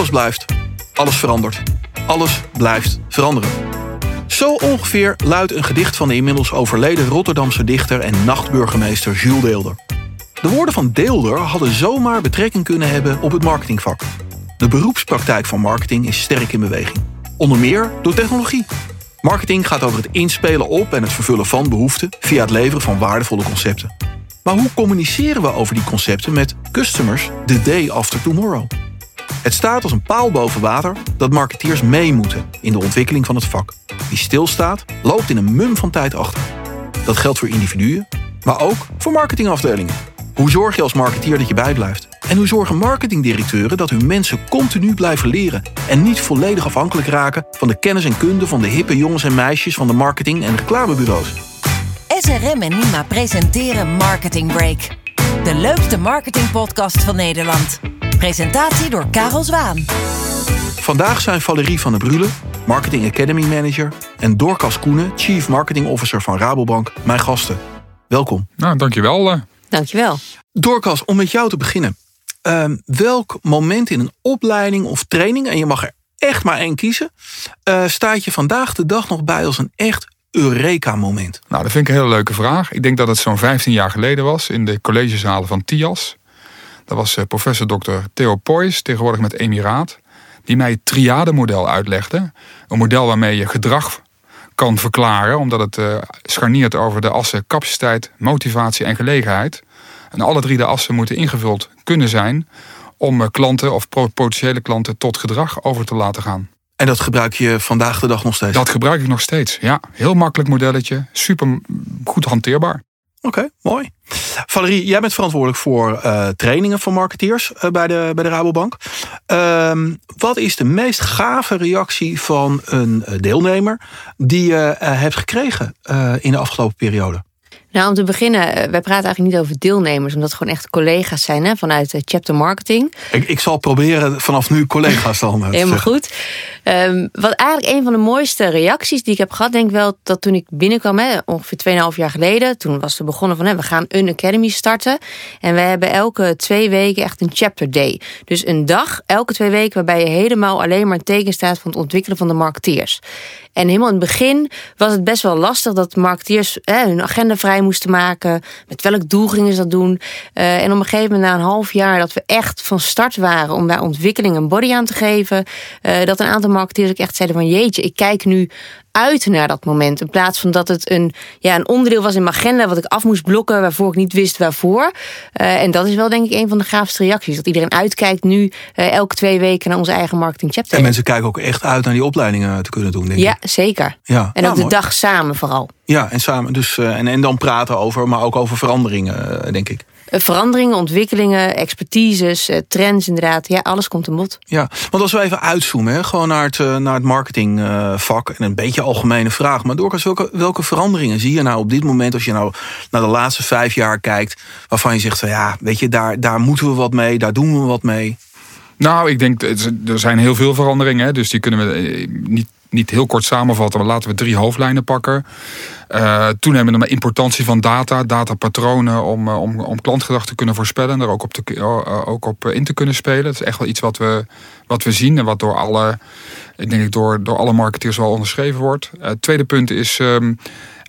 Alles blijft. Alles verandert. Alles blijft veranderen. Zo ongeveer luidt een gedicht van de inmiddels overleden Rotterdamse dichter en nachtburgemeester Jules Deelder. De woorden van Deelder hadden zomaar betrekking kunnen hebben op het marketingvak. De beroepspraktijk van marketing is sterk in beweging. Onder meer door technologie. Marketing gaat over het inspelen op en het vervullen van behoeften via het leveren van waardevolle concepten. Maar hoe communiceren we over die concepten met customers the day after tomorrow? Het staat als een paal boven water dat marketeers mee moeten in de ontwikkeling van het vak. Wie stilstaat, loopt in een mum van tijd achter. Dat geldt voor individuen, maar ook voor marketingafdelingen. Hoe zorg je als marketeer dat je bijblijft? En hoe zorgen marketingdirecteuren dat hun mensen continu blijven leren en niet volledig afhankelijk raken van de kennis en kunde van de hippe jongens en meisjes van de marketing- en reclamebureaus? SRM en Nima presenteren Marketing Break. De leukste marketingpodcast van Nederland. Presentatie door Karel Zwaan. Vandaag zijn Valerie van der Brule, Marketing Academy Manager, en Dorcas Koenen, Chief Marketing Officer van Rabobank, mijn gasten. Welkom. Nou, dankjewel. eh. Dankjewel. Dorcas, om met jou te beginnen. Ehm, welk moment in een opleiding of training, en je mag er echt maar één kiezen, eh, staat je vandaag de dag nog bij als een echt Eureka-moment? Nou, dat vind ik een hele leuke vraag. Ik denk dat het zo'n 15 jaar geleden was in de collegezalen van TIAS. Dat was eh, professor Dr. Theo Poys, tegenwoordig met Emiraat, die mij het triade-model uitlegde. Een model waarmee je gedrag kan verklaren, omdat het eh, scharniert over de assen capaciteit, motivatie en gelegenheid. En alle drie de assen moeten ingevuld kunnen zijn om eh, klanten of potentiële klanten tot gedrag over te laten gaan. En dat gebruik je vandaag de dag nog steeds? Dat gebruik ik nog steeds. Ja, heel makkelijk modelletje, super goed hanteerbaar. Oké, mooi. Valerie, jij bent verantwoordelijk voor eh, trainingen van marketeers eh, bij, de, bij de Rabobank. Ehm, wat is de meest gave reactie van een eh, deelnemer die je hebt gekregen in de afgelopen periode? Nou, om te beginnen, eh, wij praten eigenlijk niet over deelnemers, omdat het gewoon echt collega's zijn hè, vanuit eh, Chapter Marketing. Ik, ik zal proberen vanaf nu collega's dan eh, te Helemaal zeggen. goed. Ehm, wat eigenlijk een van de mooiste reacties die ik heb gehad, denk ik wel dat toen ik binnenkwam, hè, ongeveer 2,5 jaar geleden, toen was er begonnen van hè, we gaan een academy starten. En we hebben elke twee weken echt een chapter day. Dus een dag, elke twee weken, waarbij je helemaal alleen maar een teken staat van het ontwikkelen van de marketeers. En helemaal in het begin was het best wel lastig dat marketeers hè, hun agenda vrij moesten maken. Met welk doel gingen ze dat doen? Eh, en op een gegeven moment, na een half jaar, dat we echt van start waren om daar ontwikkeling een body aan te geven. eh, dat een aantal marketeers ook echt zeiden van jeetje, ik kijk nu uit naar dat moment. In plaats van dat het een, ja, een onderdeel was in mijn agenda wat ik af moest blokken, waarvoor ik niet wist waarvoor. Eh, en dat is wel denk ik een van de gaafste reacties. Dat iedereen uitkijkt nu eh, elke twee weken naar onze eigen marketing chapter. En mensen kijken ook echt uit naar die opleidingen te kunnen doen, denk Ja, ik. zeker. Ja, En nou, ook de dag samen vooral. Ja, en samen. Dus, eh, en, en dan praten over, maar ook over veranderingen, denk ik. Eh, Veranderingen, ontwikkelingen, expertises, eh, trends inderdaad. Ja, alles komt aan bod. Ja, want als we even uitzoomen, hè, gewoon naar het, eh, naar het marketingvak. en een beetje algemene vraag. Maar Dorcas, welke, welke veranderingen zie je nou op dit moment... als je nou naar de laatste vijf jaar kijkt... waarvan je zegt van ja, weet je, daar, daar moeten we wat mee. Daar doen we wat mee. Nou, ik denk, er zijn heel veel veranderingen. hè, Dus die kunnen we niet, niet heel kort samenvatten. Maar laten we drie hoofdlijnen pakken. Eh toenemende importantie van data, datapatronen... om, eh, om, om klantgedrag te kunnen voorspellen. En daar ook op, te, eh, ook op in te kunnen spelen. Dat is echt wel iets wat we, wat we zien. En wat door alle, ik denk ik door, door alle marketeers wel onderschreven wordt. Het tweede punt is... ehm,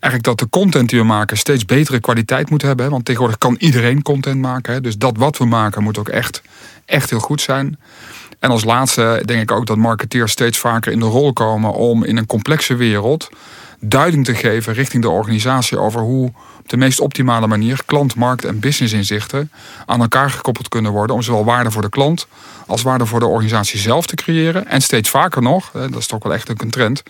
eigenlijk dat de content die we maken steeds betere kwaliteit moet hebben. Want tegenwoordig kan iedereen content maken. hè. Dus dat wat we maken moet ook echt, echt heel goed zijn. En als laatste denk ik ook dat marketeers steeds vaker in de rol komen om in een complexe wereld duiding te geven richting de organisatie over hoe op de meest optimale manier klant, markt en businessinzichten aan elkaar gekoppeld kunnen worden om zowel waarde voor de klant als waarde voor de organisatie zelf te creëren. En steeds vaker nog, dat is toch wel echt een trend,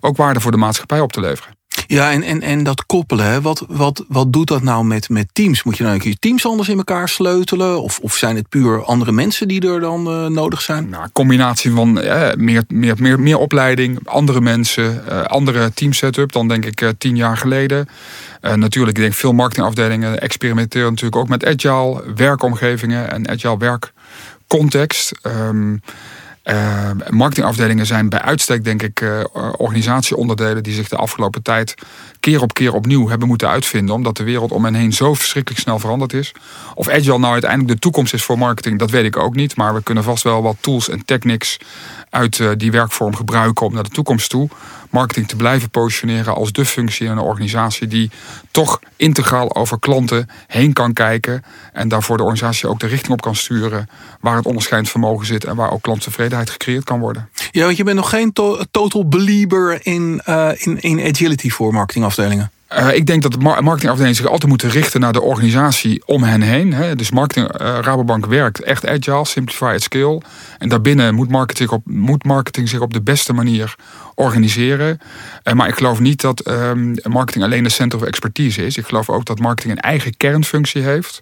ook waarde voor de maatschappij op te leveren. Ja, en, en, en dat koppelen, wat, wat, wat doet dat nou met, met teams? Moet je nou je teams anders in elkaar sleutelen? Of, of zijn het puur andere mensen die er dan eh, nodig zijn? Nou, combinatie van eh, meer, meer, meer, meer opleiding, andere mensen, eh, andere teamsetup dan denk ik tien jaar geleden. Natuurlijk, ik denk veel marketingafdelingen experimenteren natuurlijk ook met agile werkomgevingen en agile werkcontext. Ehm, Uh, marketingafdelingen zijn bij uitstek, denk ik, uh, organisatieonderdelen die zich de afgelopen tijd keer op keer opnieuw hebben moeten uitvinden. Omdat de wereld om hen heen zo verschrikkelijk snel veranderd is. Of agile nou uiteindelijk de toekomst is voor marketing, dat weet ik ook niet. Maar we kunnen vast wel wat tools en techniques uit uh, die werkvorm gebruiken om naar de toekomst toe marketing te blijven positioneren als de functie in een organisatie die toch integraal over klanten heen kan kijken en daarvoor de organisatie ook de richting op kan sturen waar het onderscheidend vermogen zit en waar ook klanttevredenheid gecreëerd kan worden. Ja, want je bent nog geen to total believer in, uh, in, in agility voor marketingafdelingen. Uh, ik denk dat de marketingafdelingen zich altijd moeten richten naar de organisatie om hen heen. Hè. Dus marketing, uh, Rabobank werkt echt agile, simplify at scale. En daarbinnen moet marketing, op, moet marketing zich op de beste manier organiseren. Uh, maar ik geloof niet dat um, marketing alleen een center of expertise is. Ik geloof ook dat marketing een eigen kernfunctie heeft.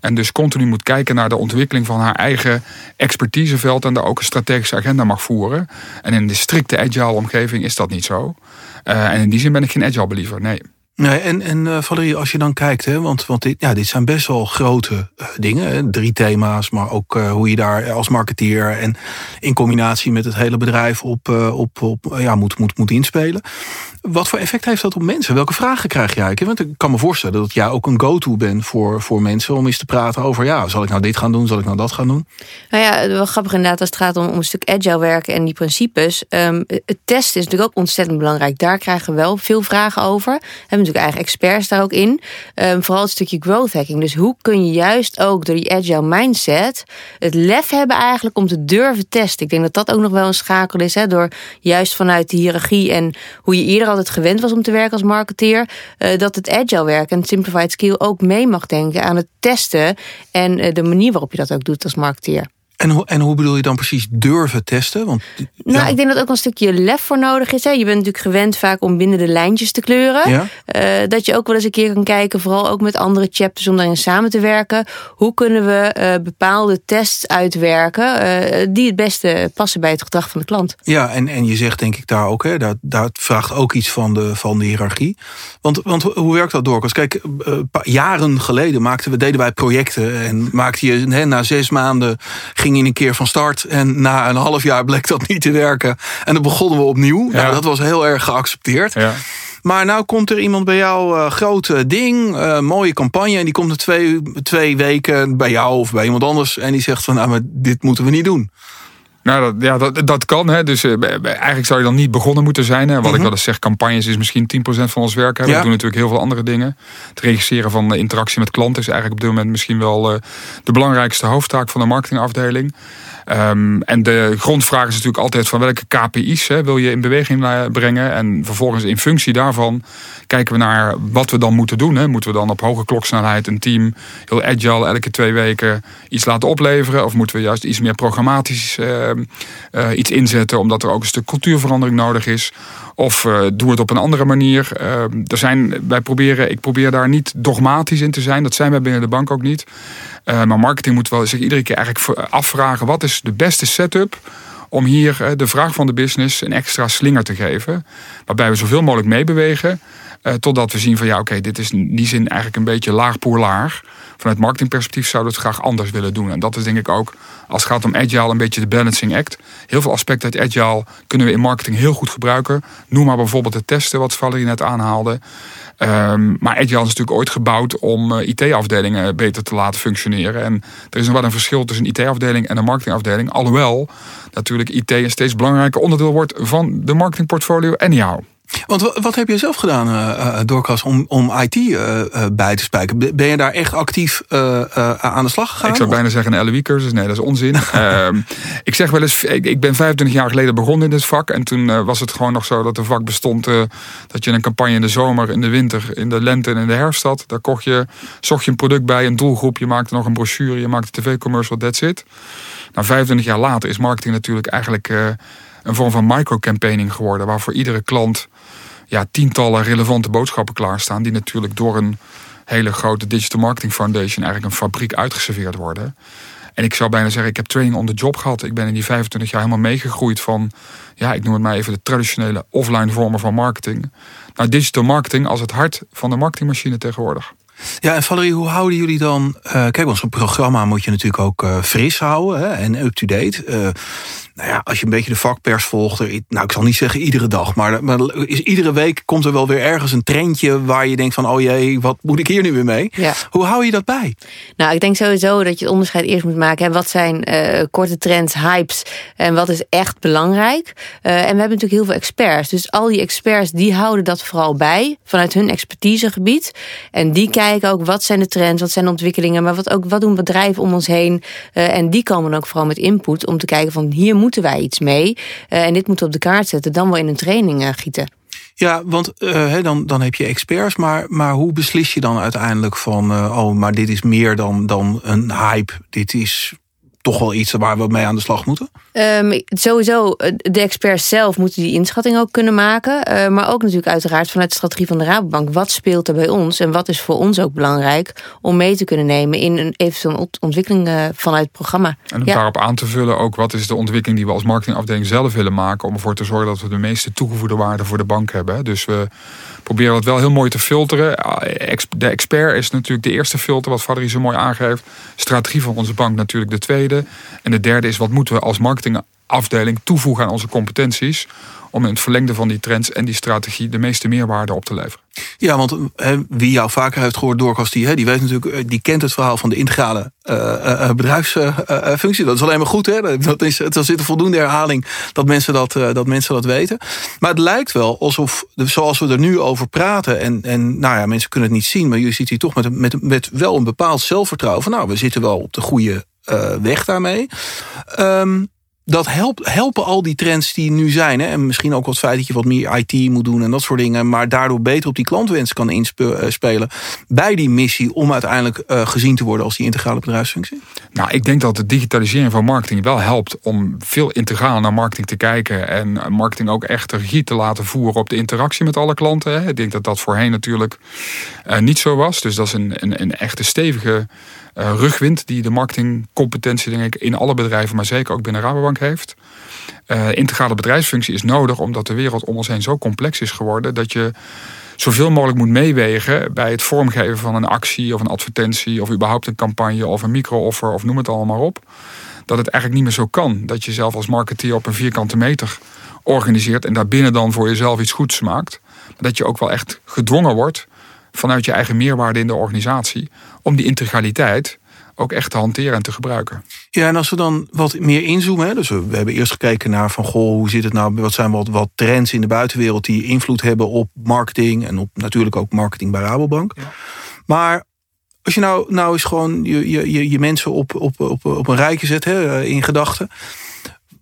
En dus continu moet kijken naar de ontwikkeling van haar eigen expertiseveld. En daar ook een strategische agenda mag voeren. En in de strikte agile omgeving is dat niet zo. en in die zin ben ik geen agile believer, nee. Nee, en, en uh, Valerie, als je dan kijkt, hè, want, want dit, ja, dit zijn best wel grote uh, dingen. Hè, drie thema's, maar ook uh, hoe je daar als marketeer en in combinatie met het hele bedrijf op, op, op ja, moet, moet, moet inspelen. Wat voor effect heeft dat op mensen? Welke vragen krijg jij? Want ik kan me voorstellen dat jij ook een go-to bent voor, voor mensen om eens te praten over, ja, zal ik nou dit gaan doen, zal ik nou dat gaan doen? Nou ja, wel grappig inderdaad als het gaat om, om een stuk agile werken en die principes. Um, het testen is natuurlijk ook ontzettend belangrijk. Daar krijgen we wel veel vragen over. Hebben natuurlijk eigen experts daar ook in. Um, vooral het stukje growth hacking. Dus hoe kun je juist ook door die agile mindset het lef hebben eigenlijk om te durven testen. Ik denk dat dat ook nog wel een schakel is. Hè, door juist vanuit de hiërarchie en hoe je eerder altijd gewend was om te werken als marketeer, uh, dat het agile werken en simplified skill ook mee mag denken aan het testen en uh, de manier waarop je dat ook doet als marketeer. En hoe, en hoe bedoel je dan precies durven testen? Want, nou, ja. ik denk dat ook een stukje lef voor nodig is. Hè. Je bent natuurlijk gewend vaak om binnen de lijntjes te kleuren. Ja. Uh, dat je ook wel eens een keer kan kijken, vooral ook met andere chapters om daarin samen te werken. Hoe kunnen we uh, bepaalde tests uitwerken uh, die het beste passen bij het gedrag van de klant? Ja, en, en je zegt denk ik daar ook, hè, dat, dat vraagt ook iets van de, van de hiërarchie. Want, want hoe werkt dat door? Kijk, jaren geleden maakten we, deden wij projecten en maakte je hè, na zes maanden ging in een keer van start. En na een half jaar bleek dat niet te werken. En dan begonnen we opnieuw. Ja. Nou, dat was heel erg geaccepteerd. Ja. Maar nou komt er iemand bij jou, uh, grote ding, uh, mooie campagne. En die komt er twee, twee weken bij jou of bij iemand anders. En die zegt van, nou, maar dit moeten we niet doen. Nou, dat, ja, dat, dat kan. Hè. Dus uh, eigenlijk zou je dan niet begonnen moeten zijn. Hè. Wat Mhm. ik wel eens zeg, campagnes is misschien 10% van ons werk. Hè. Ja. We doen natuurlijk heel veel andere dingen. Het registreren van de interactie met klanten is eigenlijk op dit moment misschien wel uh, de belangrijkste hoofdtaak van de marketingafdeling. Um, en de grondvraag is natuurlijk altijd van welke KPI's hè, wil je in beweging brengen. En vervolgens in functie daarvan kijken we naar wat we dan moeten doen. Hè. Moeten we dan op hoge kloksnelheid een team heel agile elke twee weken iets laten opleveren? Of moeten we juist iets meer programmatisch uh, uh, iets inzetten omdat er ook een stuk cultuurverandering nodig is? Of uh, doen we het op een andere manier? Uh, er zijn, wij proberen, ik probeer daar niet dogmatisch in te zijn. Dat zijn wij binnen de bank ook niet. Uh, maar marketing moet wel zich iedere keer eigenlijk afvragen: wat is de beste setup om hier uh, de vraag van de business een extra slinger te geven? Waarbij we zoveel mogelijk meebewegen. Uh, totdat we zien van ja, oké, dit is in die zin eigenlijk een beetje laag pour laag. Vanuit marketingperspectief zouden we het graag anders willen doen. En dat is denk ik ook, als het gaat om agile, een beetje de balancing act. Heel veel aspecten uit agile kunnen we in marketing heel goed gebruiken. Noem maar bijvoorbeeld het testen, wat Valerie net aanhaalde. Um, maar Agile is natuurlijk ooit gebouwd om uh, IT-afdelingen beter te laten functioneren. En er is nog wel een verschil tussen een IT-afdeling en een marketingafdeling. Alhoewel natuurlijk IT een steeds belangrijker onderdeel wordt van de marketingportfolio anyhow. Want wat heb je zelf gedaan, uh, Dorcas, om, om IT uh, uh, bij te spijken? Ben je daar echt actief aan de slag gegaan? Ik zou bijna zeggen een LOE-cursus. Nee, dat is onzin. ik zeg wel eens, ik, ik, ben 25 jaar geleden begonnen in dit vak. En toen was het gewoon nog zo dat een vak bestond... dat je een campagne in de zomer, in de winter, in de lente en in de herfst had. Daar kocht je, zocht je een product bij, een doelgroep. Je maakte nog een brochure, je maakte een tv-commercial, that's it. Nou, 25 jaar later is marketing natuurlijk eigenlijk een vorm van microcampaigning geworden. Waar voor iedere klant ja, tientallen relevante boodschappen klaarstaan. Die natuurlijk door een hele grote Digital Marketing Foundation eigenlijk een fabriek uitgeserveerd worden. En ik zou bijna zeggen, ik heb training on the job gehad. Ik ben in die 25 jaar helemaal meegegroeid van, ja, ik noem het maar even de traditionele offline vormen van marketing. Naar digital marketing als het hart van de marketingmachine tegenwoordig. Ja, en Valerie, hoe houden jullie dan... Uh, kijk, ons programma moet je natuurlijk ook uh, fris houden hè, en up-to-date. Uh, nou ja, als je een beetje de vakpers volgt, nou ik zal niet zeggen iedere dag, maar, maar is, iedere week komt er wel weer ergens een trendje waar je denkt van, oh jee, wat moet ik hier nu weer mee? Ja. Hoe hou je dat bij? Nou, ik denk sowieso dat je het onderscheid eerst moet maken. Hè. Wat zijn korte trends, hypes en wat is echt belangrijk? En we hebben natuurlijk heel veel experts. Dus al die experts die houden dat vooral bij vanuit hun expertisegebied. En die kijken ook wat zijn de trends, wat zijn de ontwikkelingen, maar wat, ook, wat doen bedrijven om ons heen. Uh, en die komen ook vooral met input om te kijken van hier moeten wij iets mee. en dit moeten we op de kaart zetten, dan wel in een training gieten. Ja, want dan, dan heb je experts, maar, maar hoe beslis je dan uiteindelijk van, oh, maar dit is meer dan, dan een hype, dit is toch wel iets waar we mee aan de slag moeten? Um, sowieso, eh, de experts zelf moeten die inschatting ook kunnen maken. Uh, maar ook natuurlijk uiteraard vanuit de strategie van de Rabobank. Wat speelt er bij ons en wat is voor ons ook belangrijk om mee te kunnen nemen in een eventuele ontwikkeling uh, vanuit het programma. En om ja. daarop aan te vullen ook wat is de ontwikkeling die we als marketingafdeling zelf willen maken. Om ervoor te zorgen dat we de meeste toegevoegde waarde voor de bank hebben. Dus we proberen het wel heel mooi te filteren. De expert is natuurlijk de eerste filter, wat Valerie zo mooi aangeeft. Strategie van onze bank natuurlijk de tweede. En de derde is wat moeten we als marketingafdeling toevoegen aan onze competenties om in het verlengde van die trends en die strategie de meeste meerwaarde op te leveren. Ja, want wie jou vaker heeft gehoord, Dorcas, die, die weet natuurlijk, eh, die kent het verhaal van de integrale uh, uh, bedrijfsfunctie. dat is alleen maar goed, hè? Dat is, er zit een voldoende herhaling dat mensen dat, dat mensen dat weten. Maar het lijkt wel alsof, zoals we er nu over praten, en, en nou ja, mensen kunnen het niet zien, maar je ziet hier toch met, met, met wel een bepaald zelfvertrouwen van, nou, we zitten wel op de goede weg daarmee. Um, dat helpt, helpen al die trends die nu zijn. Hè? En misschien ook wat feit dat je wat meer IT moet doen en dat soort dingen. Maar daardoor beter op die klantwens kan inspelen. Bij die missie om uiteindelijk uh, gezien te worden als die integrale bedrijfsfunctie. Nou, ik denk dat de digitalisering van marketing wel helpt om veel integraal naar marketing te kijken. En marketing ook echt regie te laten voeren op de interactie met alle klanten. Hè? Ik denk dat dat voorheen natuurlijk niet zo was. Dus dat is een, een, een echte stevige rugwind die de marketingcompetentie denk ik in alle bedrijven, maar zeker ook binnen Rabobank heeft. Uh, integrale bedrijfsfunctie is nodig omdat de wereld om ons heen zo complex is geworden dat je zoveel mogelijk moet meewegen bij het vormgeven van een actie of een advertentie of überhaupt een campagne of een micro-offer of noem het allemaal maar op. Dat het eigenlijk niet meer zo kan dat je zelf als marketeer op een vierkante meter organiseert en daarbinnen dan voor jezelf iets goeds maakt. Dat je ook wel echt gedwongen wordt vanuit je eigen meerwaarde in de organisatie om die integraliteit ook echt te hanteren en te gebruiken. Ja, en als we dan wat meer inzoomen, hè, dus we, hebben eerst gekeken naar van goh, hoe zit het nou, wat zijn wat, wat trends in de buitenwereld die invloed hebben op marketing en op natuurlijk ook marketing bij Rabobank. Ja. Maar als je nou, nou eens gewoon je, je, je mensen op, op, op, op een rijtje zet hè, in gedachten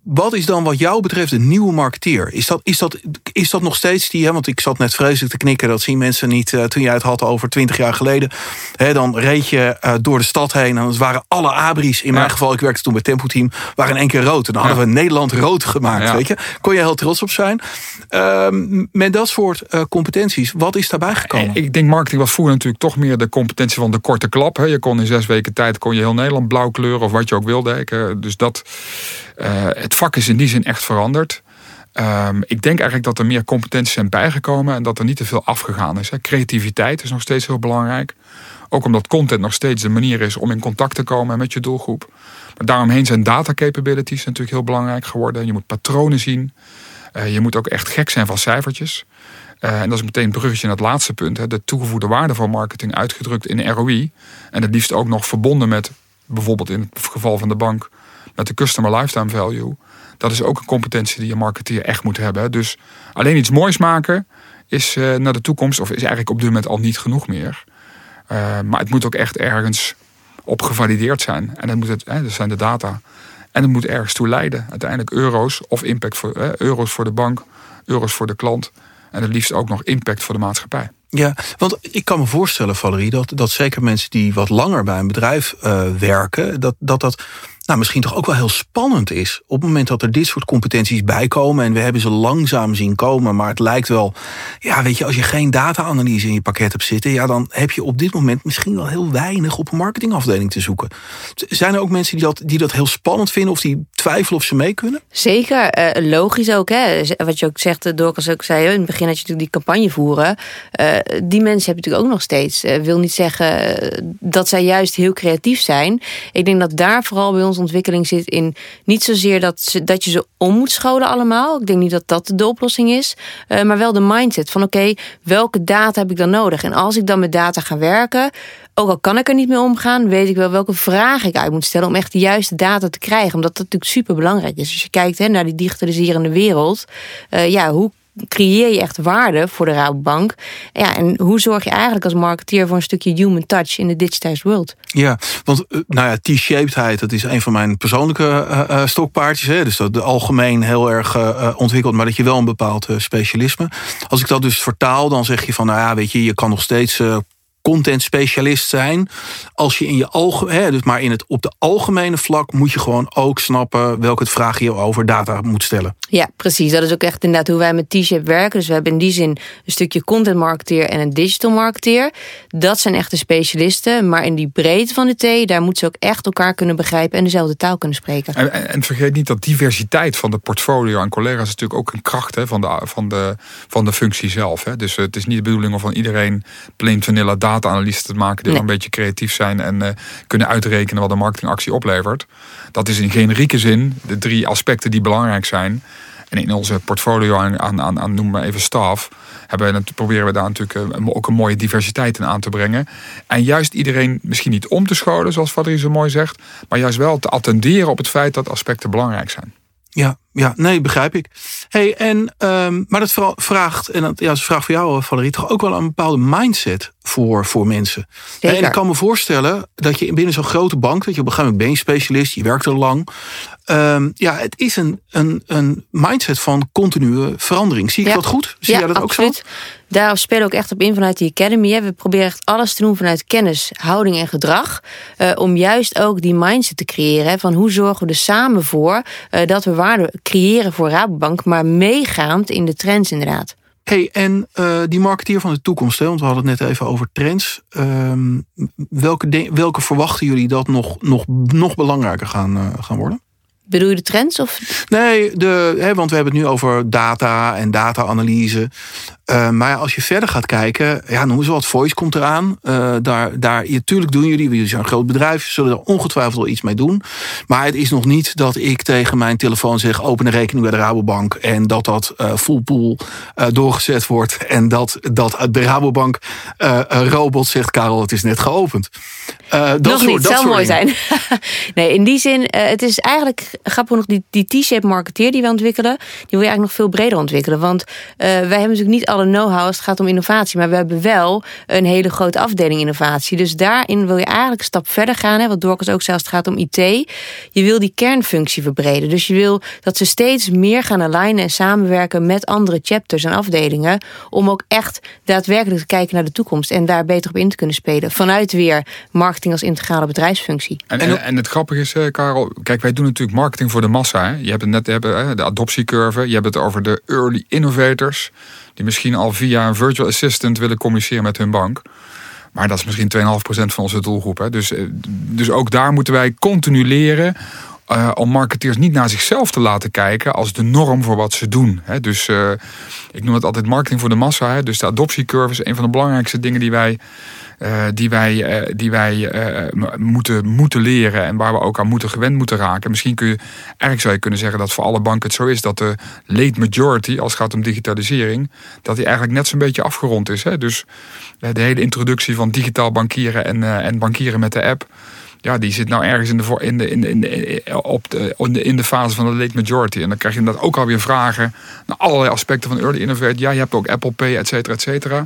wat is dan wat jou betreft een nieuwe marketeer? Is dat, is dat, is dat nog steeds die, hè, want ik zat net vreselijk te knikken, dat zien mensen niet uh, toen jij het had over twintig jaar geleden. Hè, dan reed je uh, door de stad heen en het waren alle abris, in mijn geval, ik werkte toen bij Tempo Team, waren in één keer rood. En dan hadden we Nederland rood gemaakt, ja. weet je. Kon je heel trots op zijn. Uh, met dat soort uh, competenties, wat is daarbij gekomen? Ik denk marketing was vroeger natuurlijk toch meer de competentie van de korte klap. Hè. Je kon in zes weken tijd kon je heel Nederland blauw kleuren of wat je ook wilde. Dus dat het vak is in die zin echt veranderd. Um, ik denk eigenlijk dat er meer competenties zijn bijgekomen en dat er niet te veel afgegaan is. Creativiteit is nog steeds heel belangrijk. Ook omdat content nog steeds de manier is om in contact te komen met je doelgroep. Maar daaromheen zijn data capabilities natuurlijk heel belangrijk geworden. Je moet patronen zien. Uh, je moet ook echt gek zijn van cijfertjes. Uh, en dat is meteen een bruggetje naar het laatste punt. Hè. De toegevoegde waarde van marketing uitgedrukt in ROI. En het liefst ook nog verbonden met, bijvoorbeeld in het geval van de bank, de customer lifetime value. Dat is ook een competentie die je marketeer echt moet hebben. Dus alleen iets moois maken is uh, naar de toekomst, of is eigenlijk op dit moment al niet genoeg meer. Uh, maar het moet ook echt ergens op gevalideerd zijn. En dat, moet het, hè, dat zijn de data. En het moet ergens toe leiden. Uiteindelijk euro's of impact voor hè, euro's voor de bank, euro's voor de klant. En het liefst ook nog impact voor de maatschappij. Ja, want ik kan me voorstellen, Valerie, dat, dat zeker mensen die wat langer bij een bedrijf werken, dat dat, dat nou, misschien toch ook wel heel spannend is. Op het moment dat er dit soort competenties bijkomen. En we hebben ze langzaam zien komen. Maar het lijkt wel. Ja, weet je, als je geen data-analyse in je pakket hebt zitten. Ja, dan heb je op dit moment misschien wel heel weinig op een marketingafdeling te zoeken. Zijn er ook mensen die dat, die dat heel spannend vinden. Of die twijfelen of ze mee kunnen? Zeker. Uh, logisch ook. Hè? Wat je ook zegt, eh, Dorcas ook zei. In het begin had je natuurlijk die campagne voeren. Uh, die mensen hebben natuurlijk ook nog steeds. Wil niet zeggen dat zij juist heel creatief zijn. Ik denk dat daar vooral bij ons ontwikkeling zit in niet zozeer dat, ze, dat je ze om moet scholen allemaal. Ik denk niet dat dat de oplossing is. Uh, maar wel de mindset van oké, welke data heb ik dan nodig? En als ik dan met data ga werken, ook al kan ik er niet mee omgaan, weet ik wel welke vragen ik uit moet stellen om echt de juiste data te krijgen. Omdat dat natuurlijk super belangrijk is. Als je kijkt hè, naar die digitaliserende wereld, uh, ja, hoe creëer je echt waarde voor de Rabobank? Ja, en hoe zorg je eigenlijk als marketeer voor een stukje human touch in de digitized world? Ja, want eh, nou ja, T-shapedheid, dat is een van mijn persoonlijke uh, stokpaardjes. Hè? Dus dat de algemeen heel erg uh, ontwikkeld, maar dat je wel een bepaald specialisme. Als ik dat dus vertaal, dan zeg je van, nou ja, weet je, je kan nog steeds content specialist zijn. Als je in je algemeen, dus maar in het op de algemene vlak moet je gewoon ook snappen welke vraag je over data moet stellen. Ja, precies. Dat is ook echt inderdaad hoe wij met T-Shape werken. Dus we hebben in die zin een stukje content marketeer en een digital marketeer. Dat zijn echte specialisten. Maar in die breedte van de T, daar moeten ze ook echt elkaar kunnen begrijpen en dezelfde taal kunnen spreken. En, en, vergeet niet dat diversiteit van de portfolio aan collega's is natuurlijk ook een kracht hè, van, de, van, de, van de functie zelf. Hè. Dus het is niet de bedoeling om van iedereen plain vanilla data data-analysten te maken die nee. een beetje creatief zijn en uh, kunnen uitrekenen wat een marketingactie oplevert. Dat is in generieke zin de drie aspecten die belangrijk zijn. En in onze portfolio aan, aan, aan, aan noem maar even staf, hebben we, proberen we daar natuurlijk uh, ook een mooie diversiteit in aan te brengen. En juist iedereen misschien niet om te scholen, zoals Valerie zo mooi zegt, maar juist wel te attenderen op het feit dat aspecten belangrijk zijn. Ja, ja, nee, begrijp ik. Hey, en, um, maar dat vraagt, en dat, ja, dat is een vraag voor jou, Valerie, toch ook wel een bepaalde mindset voor, voor mensen. Zeker. En ik kan me voorstellen dat je binnen zo'n grote bank, dat je op een gegeven moment ben je specialist, je werkt er lang. Um, ja, het is een, een, een mindset van continue verandering. Zie ik ja. dat goed? Zie ja, jij dat absoluut. ook zo? Daar spelen we ook echt op in vanuit de Academy. We proberen echt alles te doen vanuit kennis, houding en gedrag. Uh, om juist ook die mindset te creëren. Van hoe zorgen we er samen voor uh, dat we waarde creëren voor Rabobank. Maar meegaand in de trends inderdaad. Hey, en uh, die marketeer van de toekomst, hè, want we hadden het net even over trends. Um, welke, welke verwachten jullie dat nog, nog, nog belangrijker gaan, gaan worden? Bedoel je de trends? Of? Nee, de, hè, want we hebben het nu over data en data-analyse. Uh, maar als je verder gaat kijken, ja, noem eens wat, Voice komt eraan. Uh, daar, daar, natuurlijk doen jullie, jullie zijn een groot bedrijf, zullen er ongetwijfeld wel iets mee doen. Maar het is nog niet dat ik tegen mijn telefoon zeg, open een rekening bij de Rabobank. En dat dat uh, full pool doorgezet wordt. En dat, dat de Rabobank robot zegt, Karel, het is net geopend. dat nog soort, niet, dat zou mooi zijn. nee, in die zin, het is eigenlijk grappig nog, die, T-shape marketeer die we ontwikkelen, die wil je eigenlijk nog veel breder ontwikkelen. Want wij hebben natuurlijk niet alle know-how als het gaat om innovatie. Maar we hebben wel een hele grote afdeling innovatie. Dus daarin wil je eigenlijk een stap verder gaan. Hè, wat Dorcas ook zei als het gaat om IT. Je wil die kernfunctie verbreden. Dus je wil dat ze steeds meer gaan alignen en samenwerken met andere chapters en afdelingen. Om ook echt daadwerkelijk te kijken naar de toekomst. En daar beter op in te kunnen spelen. Vanuit weer marketing als integrale bedrijfsfunctie. En, en, en het grappige is, Karel. Kijk, wij doen natuurlijk marketing voor de massa. Hè. Je hebt het net hebben, de adoptiecurve. Je hebt het over de early innovators die misschien al via een virtual assistant willen communiceren met hun bank. Maar dat is misschien 2,5% van onze doelgroep. Hè. Dus, eh, dus ook daar moeten wij continu leren. Uh, om marketeers niet naar zichzelf te laten kijken als de norm voor wat ze doen. Hè. Dus uh, ik noem het altijd marketing voor de massa. Hè. Dus de adoptiecurve is een van de belangrijkste dingen die wij uh, die wij, uh, die wij uh, moeten, moeten leren en waar we ook aan moeten gewend moeten raken. Misschien kun je, eigenlijk zou je kunnen zeggen dat voor alle banken het zo is dat de late majority, als het gaat om digitalisering, dat die eigenlijk net zo'n beetje afgerond is. Hè? Dus de hele introductie van digitaal bankieren en, en bankieren met de app ja, die zit nou ergens in de, in de, in de, de, op de, in de, fase van de late majority. En dan krijg je inderdaad ook alweer vragen naar allerlei aspecten van early innovate. Ja, je hebt ook Apple Pay, et cetera, et cetera.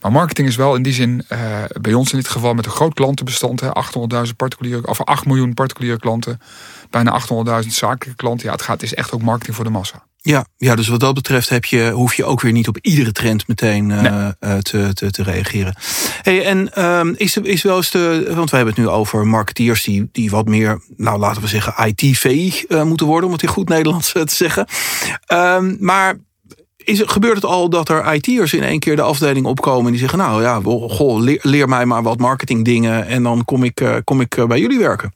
Maar marketing is wel in die zin, uh, bij ons in dit geval met een groot klantenbestand, 800.000 particuliere, of 8 miljoen particuliere klanten, bijna 800.000 zakelijke klanten. Ja, het gaat, is echt ook marketing voor de massa. Ja, ja, dus wat dat betreft heb je, hoef je ook weer niet op iedere trend meteen nee. uh, te, te, te, reageren. Hey, en um, is, is wel eens de. Want we hebben het nu over marketeers die, die wat meer, nou laten we zeggen, IT-VI uh, moeten worden, om het in goed Nederlands te zeggen. Um, maar is, gebeurt het al dat er IT'ers in één keer de afdeling opkomen en die zeggen: Nou ja, goh, leer, leer mij maar wat marketingdingen en dan kom ik, kom ik bij jullie werken?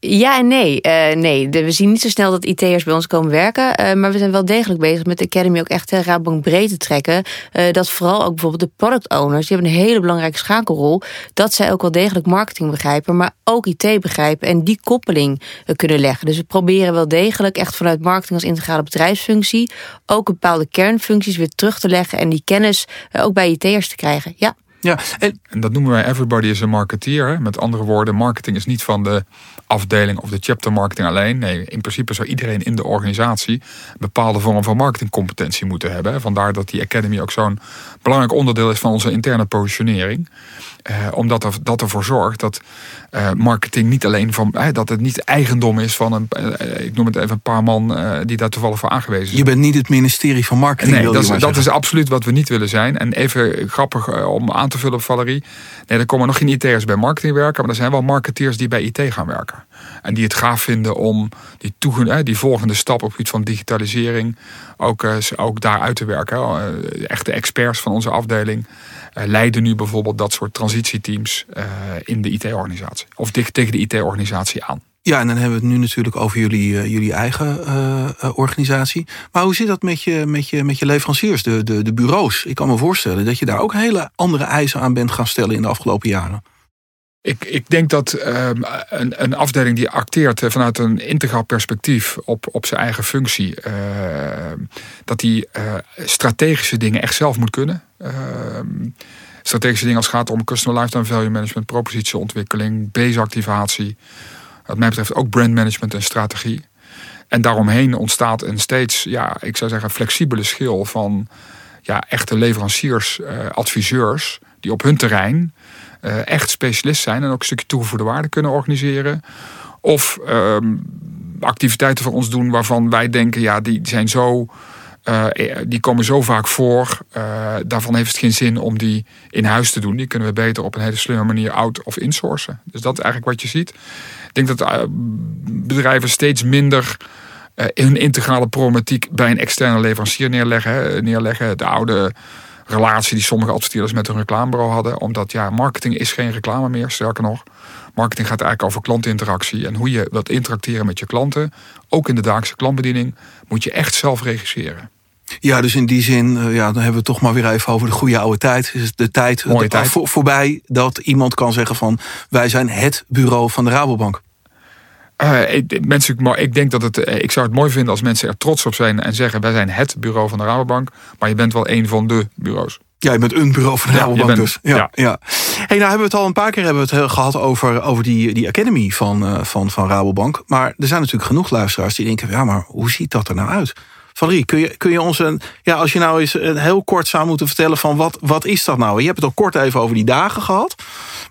Ja en nee. Uh, nee, we zien niet zo snel dat IT'ers bij ons komen werken. Uh, maar we zijn wel degelijk bezig met de Academy ook echt Rabobank breed te trekken. Dat vooral ook bijvoorbeeld de product owners, die hebben een hele belangrijke schakelrol. Dat zij ook wel degelijk marketing begrijpen, maar ook IT begrijpen. En die koppeling kunnen leggen. Dus we proberen wel degelijk echt vanuit marketing als integrale bedrijfsfunctie. ook bepaalde kernfuncties weer terug te leggen. En die kennis ook bij IT'ers te krijgen. Ja. Ja, en, dat noemen wij everybody is a marketeer. Hè? Met andere woorden, marketing is niet van de afdeling of de chapter marketing alleen. Nee, in principe zou iedereen in de organisatie een bepaalde vorm van marketingcompetentie moeten hebben. Vandaar dat die Academy ook zo'n belangrijk onderdeel is van onze interne positionering. Eh, omdat er, dat ervoor zorgt dat uh, marketing niet alleen van eh, dat het niet eigendom is van een, ik noem het even een paar man die daar toevallig voor aangewezen zijn. Je bent niet het ministerie van marketing. Nee, dat, is, dat is absoluut wat we niet willen zijn. En even grappig om aan te vullen op Valerie. Nee, er komen nog geen IT'ers bij marketing werken, maar er zijn wel marketeers die bij IT gaan werken. En die het gaaf vinden om die, toegen, die volgende stap op iets van digitalisering ook, ook daar uit te werken. Echte experts van onze afdeling leiden nu bijvoorbeeld dat soort transitieteams in de IT-organisatie. Of dicht tegen de IT-organisatie aan. Ja, en dan hebben we het nu natuurlijk over jullie, jullie eigen organisatie. Maar hoe zit dat met je, met je, met je leveranciers, de, de, de bureaus? Ik kan me voorstellen dat je daar ook hele andere eisen aan bent gaan stellen in de afgelopen jaren. Ik, ik denk dat um, een, een afdeling die acteert vanuit een integraal perspectief op, op zijn eigen functie, uh, dat die uh, strategische dingen echt zelf moet kunnen. Uh, strategische dingen als het gaat om customer lifetime value management, propositieontwikkeling, base-activatie. Wat mij betreft ook brandmanagement en strategie. En daaromheen ontstaat een steeds, ja, ik zou zeggen, flexibele schil van ja, echte leveranciers, uh, adviseurs, die op hun terrein echt specialist zijn en ook een stukje toegevoegde waarde kunnen organiseren. Of uh, activiteiten voor ons doen waarvan wij denken, ja, die zijn zo. Uh, die komen zo vaak voor. Daarvan heeft het geen zin om die in huis te doen. Die kunnen we beter op een hele slimme manier out of insourcen. Dus dat is eigenlijk wat je ziet. Ik denk dat bedrijven steeds minder hun integrale problematiek bij een externe leverancier neerleggen. neerleggen. De oude relatie die sommige adverteerders met hun reclamebureau hadden. Omdat ja, marketing is geen reclame meer, sterker nog. Marketing gaat eigenlijk over klantinteractie en hoe je wilt interacteren met je klanten. Ook in de dagelijkse klantbediening moet je echt zelf regisseren. Ja, dus in die zin, eh, ja, dan hebben we het toch maar weer even over de goede oude tijd. Is de tijd, Mooie tijd. Voor, voorbij dat iemand kan zeggen van wij zijn het bureau van de Rabobank. Uh, ik, mensen, ik denk dat het. Eh, ik zou het mooi vinden als mensen er trots op zijn en zeggen: wij zijn het bureau van de Rabobank. Maar je bent wel een van de bureaus. Ja, je bent een bureau van de Rabobank dus. Ja, ja. Hey, nou hebben we het al een paar keer hebben we het gehad over, over die, die academy van, van, van Rabobank. Maar er zijn natuurlijk genoeg luisteraars die denken: ja, maar hoe ziet dat er nou uit? Valerie, kun je, kun je ons een, ja, als je nou eens een heel kort zou moeten vertellen van wat, wat is dat nou? Je hebt het al kort even over die dagen gehad.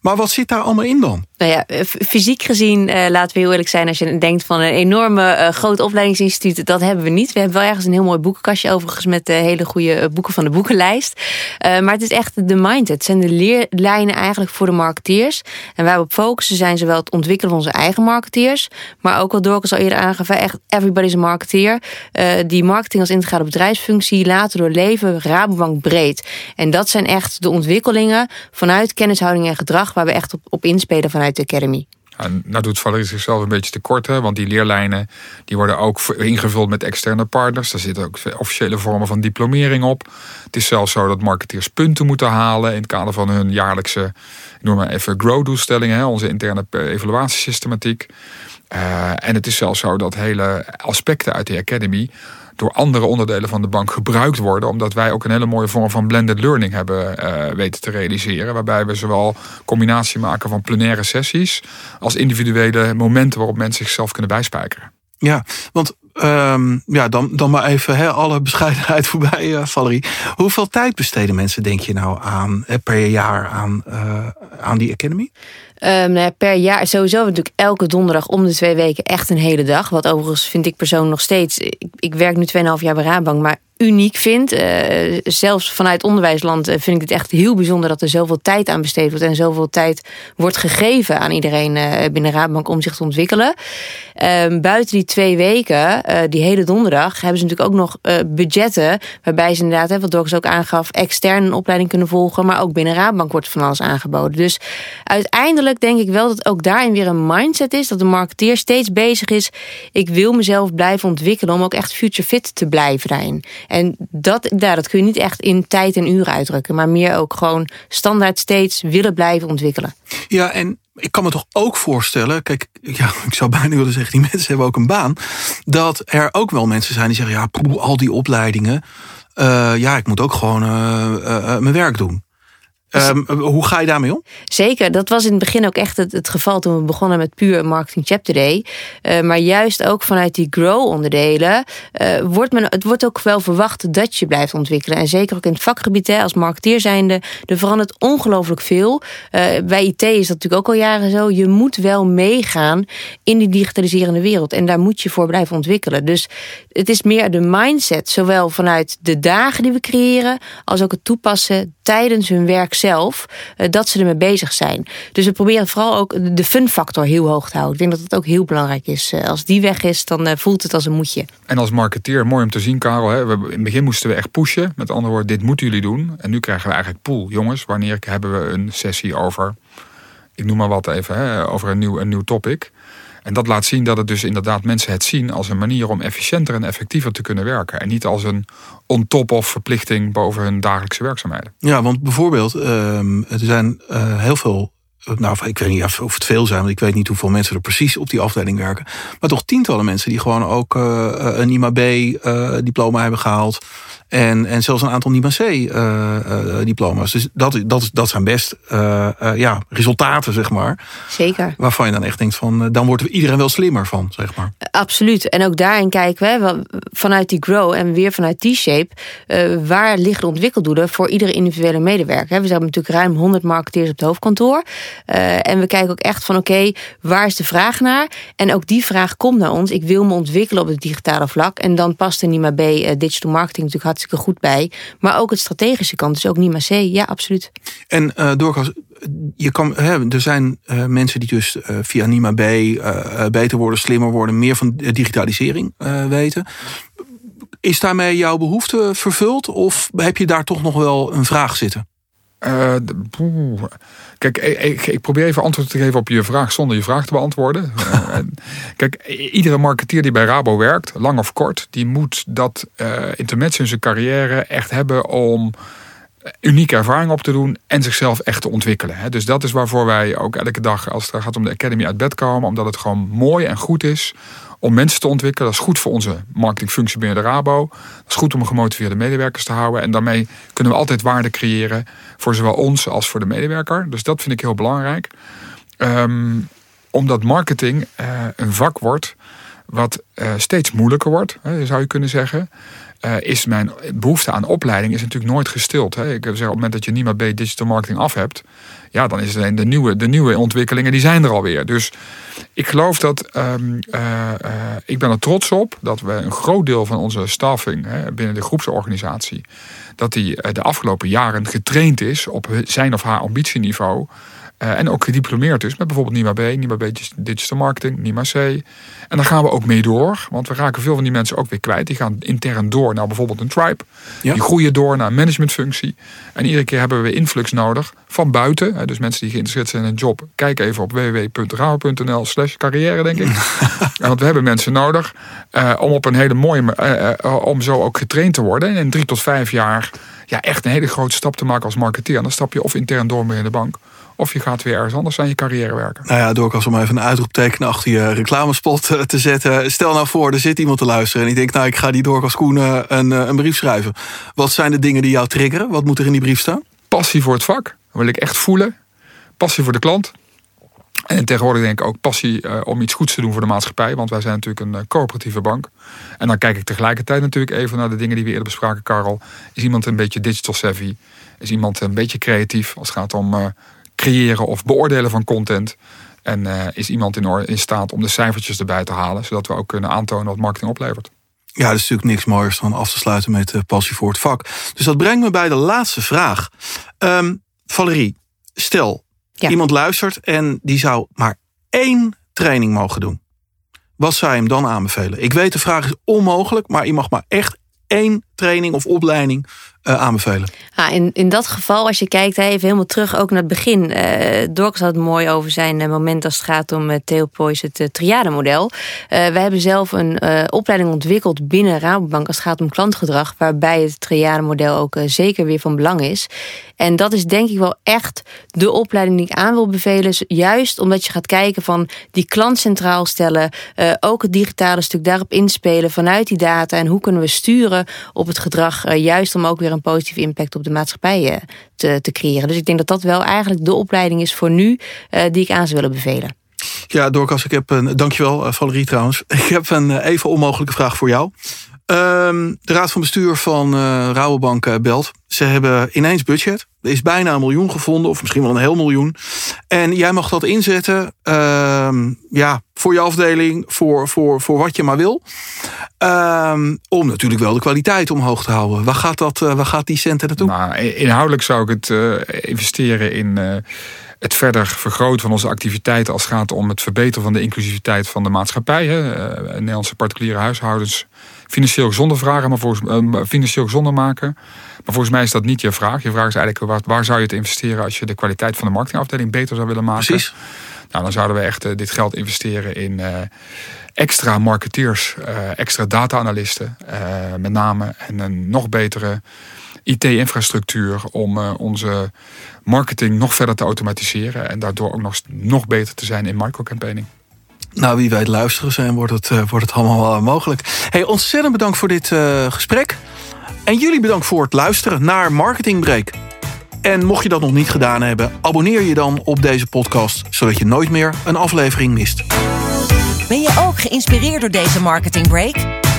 Maar wat zit daar allemaal in dan? Nou ja, fysiek gezien, uh, laten we heel eerlijk zijn, als je denkt van een enorme uh, groot opleidingsinstituut, dat hebben we niet. We hebben wel ergens een heel mooi boekenkastje overigens met de hele goede boeken van de boekenlijst. Maar het is echt de mindset. Het zijn de leerlijnen eigenlijk voor de marketeers. En waar we op focussen zijn zowel het ontwikkelen van onze eigen marketeers, maar ook wat Dorcas al eerder aangaf, echt everybody's a marketeer. die marketing als integrale bedrijfsfunctie laten doorleven, Rabobank breed. En dat zijn echt de ontwikkelingen vanuit kennishouding en gedrag waar we echt op, op inspelen vanuit de Academy. Ja, nou doet Valerie zichzelf een beetje tekort, hè? want die leerlijnen die worden ook ingevuld met externe partners. Daar zitten ook officiële vormen van diplomering op. Het is zelfs zo dat marketeers punten moeten halen in het kader van hun jaarlijkse, noem maar even, grow-doelstellingen, onze interne evaluatiesystematiek. Uh, en het is zelfs zo dat hele aspecten uit de Academy door andere onderdelen van de bank gebruikt worden. Omdat wij ook een hele mooie vorm van blended learning hebben uh, weten te realiseren. Waarbij we zowel combinatie maken van plenaire sessies als individuele momenten waarop mensen zichzelf kunnen bijspijkeren. Ja, want um, ja, dan, dan maar even alle bescheidenheid voorbij, uh, Valerie. Hoeveel tijd besteden mensen, denk je nou, aan per jaar aan, aan die Academy? Um, nou per jaar sowieso natuurlijk elke donderdag om de twee weken echt een hele dag. Wat overigens vind ik persoonlijk nog steeds. Ik, ik werk nu 2,5 jaar bij Rabank, maar uniek vind. Uh, zelfs vanuit onderwijsland uh, vind ik het echt heel bijzonder dat er zoveel tijd aan besteed wordt en zoveel tijd wordt gegeven aan iedereen uh, binnen Raadbank om zich te ontwikkelen. Ehm, buiten die twee weken, die hele donderdag, hebben ze natuurlijk ook nog budgetten waarbij ze inderdaad, hè, wat Dorcas ook aangaf, extern een opleiding kunnen volgen, maar ook binnen Raadbank wordt van alles aangeboden. Dus uiteindelijk denk ik wel dat ook daarin weer een mindset is, dat de marketeer steeds bezig is. Ik wil mezelf blijven ontwikkelen om ook echt future fit te blijven daarin. En dat, ja, dat kun je niet echt in tijd en uren uitdrukken, maar meer ook gewoon standaard steeds willen blijven ontwikkelen. Ja, en ik kan me toch ook voorstellen, kijk, ja, ik zou bijna willen zeggen, die mensen hebben ook een baan, dat er ook wel mensen zijn die zeggen, ja, poeh, al die opleidingen, uh, ja, ik moet ook gewoon uh, uh, mijn werk doen. Um, hoe ga je daarmee om? Zeker, dat was in het begin ook echt het, het geval toen we begonnen met puur Marketing Chapter Day. Uh, maar juist ook vanuit die grow-onderdelen uh, wordt men, het wordt ook wel verwacht dat je blijft ontwikkelen. En zeker ook in het vakgebied, hè, als marketeer zijnde, er verandert ongelooflijk veel. Uh, bij IT is dat natuurlijk ook al jaren zo. Je moet wel meegaan in die digitaliserende wereld. En daar moet je voor blijven ontwikkelen. Dus het is meer de mindset, zowel vanuit de dagen die we creëren, als ook het toepassen tijdens hun werk zelf, eh, dat ze ermee bezig zijn. Dus we proberen vooral ook de fun factor heel hoog te houden. Ik denk dat het ook heel belangrijk is. Eh, als die weg is, dan eh, voelt het als een moetje. En als marketeer, mooi om te zien, Karel. Hè? We, in het begin moesten we echt pushen. Met andere woorden, dit moeten jullie doen. En nu krijgen we eigenlijk pool. Jongens, wanneer hebben we een sessie over, ik noem maar wat even, hè, over een nieuw, een nieuw topic. En dat laat zien dat het dus inderdaad mensen het zien als een manier om efficiënter en effectiever te kunnen werken. En niet als een on-top of verplichting boven hun dagelijkse werkzaamheden. Ja, want bijvoorbeeld, uh, er zijn uh, heel veel. Nou, ik weet niet of het veel zijn, want ik weet niet hoeveel mensen er precies op die afdeling werken. Maar toch tientallen mensen die gewoon ook uh, een IMA-B-diploma hebben gehaald. En, en zelfs een aantal NIMA-C-diploma's. dus dat, dat, dat zijn best ja, resultaten, zeg maar. Zeker. Waarvan je dan echt denkt van, dan wordt iedereen wel slimmer van, zeg maar. Absoluut. En ook daarin kijken we vanuit die grow en weer vanuit die shape. Waar liggen de ontwikkeldoelen voor iedere individuele medewerker? We hebben natuurlijk ruim 100 marketeers op het hoofdkantoor. En we kijken ook echt van, oké, waar is de vraag naar? En ook die vraag komt naar ons. Ik wil me ontwikkelen op het digitale vlak. En dan past de NIMA B digital marketing natuurlijk hartstikke goed bij. Maar ook het strategische kant, dus ook Nima C. Ja, absoluut. En uh, doorgaans, je kan, hè, er zijn uh, mensen die dus uh, via Nima B beter worden, slimmer worden, meer van digitalisering weten. Is daarmee jouw behoefte vervuld of heb je daar toch nog wel een vraag zitten? Uh, kijk, ik, ik, probeer even antwoord te geven op je vraag zonder je vraag te beantwoorden. uh, kijk, iedere marketeer die bij Rabo werkt, lang of kort, die moet dat uh, intermezzo in zijn carrière echt hebben om unieke ervaring op te doen en zichzelf echt te ontwikkelen. Dus dat is waarvoor wij ook elke dag, als het gaat om de Academy, uit bed komen, omdat het gewoon mooi en goed is om mensen te ontwikkelen. Dat is goed voor onze marketingfunctie binnen de Rabo. Dat is goed om gemotiveerde medewerkers te houden. En daarmee kunnen we altijd waarde creëren voor zowel ons als voor de medewerker. Dus dat vind ik heel belangrijk. Um, omdat marketing uh, een vak wordt wat uh, steeds moeilijker wordt, zou je kunnen zeggen. Uh, is mijn behoefte aan opleiding is natuurlijk nooit gestild. Hè. Ik zeg, op het moment dat je meer bij digital marketing af hebt, ja, dan is het alleen de nieuwe, de nieuwe ontwikkelingen, die zijn er alweer. Dus ik geloof dat, um, uh, uh, ik ben er trots op dat we een groot deel van onze staffing hè, binnen de groepsorganisatie, dat die de afgelopen jaren getraind is op zijn of haar ambitieniveau. Uh, en ook gediplomeerd is met bijvoorbeeld NIMA B, NIMA B Digital Marketing, NIMA C. En daar gaan we ook mee door, want we raken veel van die mensen ook weer kwijt. Die gaan intern door naar bijvoorbeeld een tribe. Ja. Die groeien door naar een managementfunctie. En iedere keer hebben we influx nodig van buiten. Dus mensen die geïnteresseerd zijn in een job, kijk even op www.rao.nl slash carrière, denk ik. want we hebben mensen nodig uh, om op een hele mooie, uh, om zo ook getraind te worden. En in drie tot vijf jaar ja, echt een hele grote stap te maken als marketeer. En dan stap je of intern door mee in de bank of je gaat weer ergens anders aan je carrière werken. Nou ja, door als om even een uitroepteken achter je reclamespot eh, te zetten. Stel nou voor, er zit iemand te luisteren en ik denk, nou, ik ga die Dorcas Koen een, eh, een brief schrijven. Wat zijn de dingen die jou triggeren? Wat moet er in die brief staan? Passie voor het vak. Dat wil ik echt voelen. Passie voor de klant. En tegenwoordig denk ik ook passie uh, om iets goeds te doen voor de maatschappij. Want wij zijn natuurlijk een uh, coöperatieve bank. En dan kijk ik tegelijkertijd natuurlijk even naar de dingen die we eerder bespraken, Karel. Is iemand een beetje digital savvy? Is iemand een beetje creatief als het gaat om uh, creëren of beoordelen van content. En uh, is iemand in, in staat om de cijfertjes erbij te halen, zodat we ook kunnen aantonen wat marketing oplevert. Ja, dat is natuurlijk niks mooiers dan af te sluiten met uh, passie voor het vak. Dus dat brengt me bij de laatste vraag. Um, Valerie, stel, iemand luistert en die zou maar één training mogen doen. Wat zou je hem dan aanbevelen? Ik weet de vraag is onmogelijk, maar je mag maar echt één training of opleiding uh, aanbevelen. Ja, in, in dat geval, als je kijkt even helemaal terug ook naar het begin. Uh, Dorcas had het mooi over zijn uh, moment als het gaat om uh, Theo het uh, triade-model. we hebben zelf een opleiding ontwikkeld binnen Rabobank als het gaat om klantgedrag. Waarbij het triade-model ook zeker weer van belang is. En dat is denk ik wel echt de opleiding die ik aan wil bevelen. Juist omdat je gaat kijken van die klant centraal stellen. ook het digitale stuk daarop inspelen vanuit die data. En hoe kunnen we sturen op het gedrag. juist om ook weer positieve impact op de maatschappij eh, te, te creëren. Dus ik denk dat dat wel eigenlijk de opleiding is voor nu uh, die ik aan zou willen bevelen. Ja, Dorcas, ik heb een. Dankjewel, eh, Valerie trouwens. Ik heb een even onmogelijke vraag voor jou. Ehm, de Raad van Bestuur van uh, belt. Ze hebben ineens budget. Er is bijna een miljoen gevonden, of misschien wel een heel miljoen. En jij mag dat inzetten ehm, ja, voor je afdeling, voor, voor, voor wat je maar wil. Um, om natuurlijk wel de kwaliteit omhoog te houden. Waar gaat, dat, uh, waar gaat die centen naartoe? Nou, inhoudelijk zou ik het investeren in het verder vergroten van onze activiteiten als het gaat om het verbeteren van de inclusiviteit van de maatschappij. Hè. Nederlandse particuliere huishoudens financieel gezonder vragen, maar volgens, financieel gezonder maken. Maar volgens mij is dat niet je vraag. Je vraag is eigenlijk waar, waar zou je het investeren als je de kwaliteit van de marketingafdeling beter zou willen maken. Precies. Nou, dan zouden we echt dit geld investeren in extra marketeers, extra data-analisten, uh, met name. En een nog betere IT-infrastructuur om onze marketing nog verder te automatiseren. En daardoor ook nog, nog beter te zijn in microcampaigning. Nou, wie weet luisteren zijn, wordt het, wordt het allemaal mogelijk. Hey, ontzettend bedankt voor dit gesprek. En jullie bedankt voor het luisteren naar Marketing Break. En mocht je dat nog niet gedaan hebben, abonneer je dan op deze podcast, zodat je nooit meer een aflevering mist. Ben je ook geïnspireerd door deze marketing break?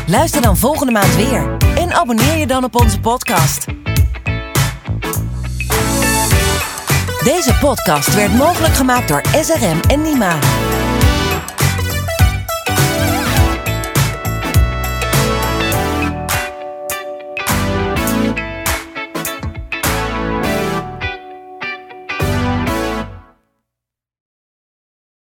Luister dan volgende maand weer en abonneer je dan op onze podcast. Deze podcast werd mogelijk gemaakt door SRM en Nima.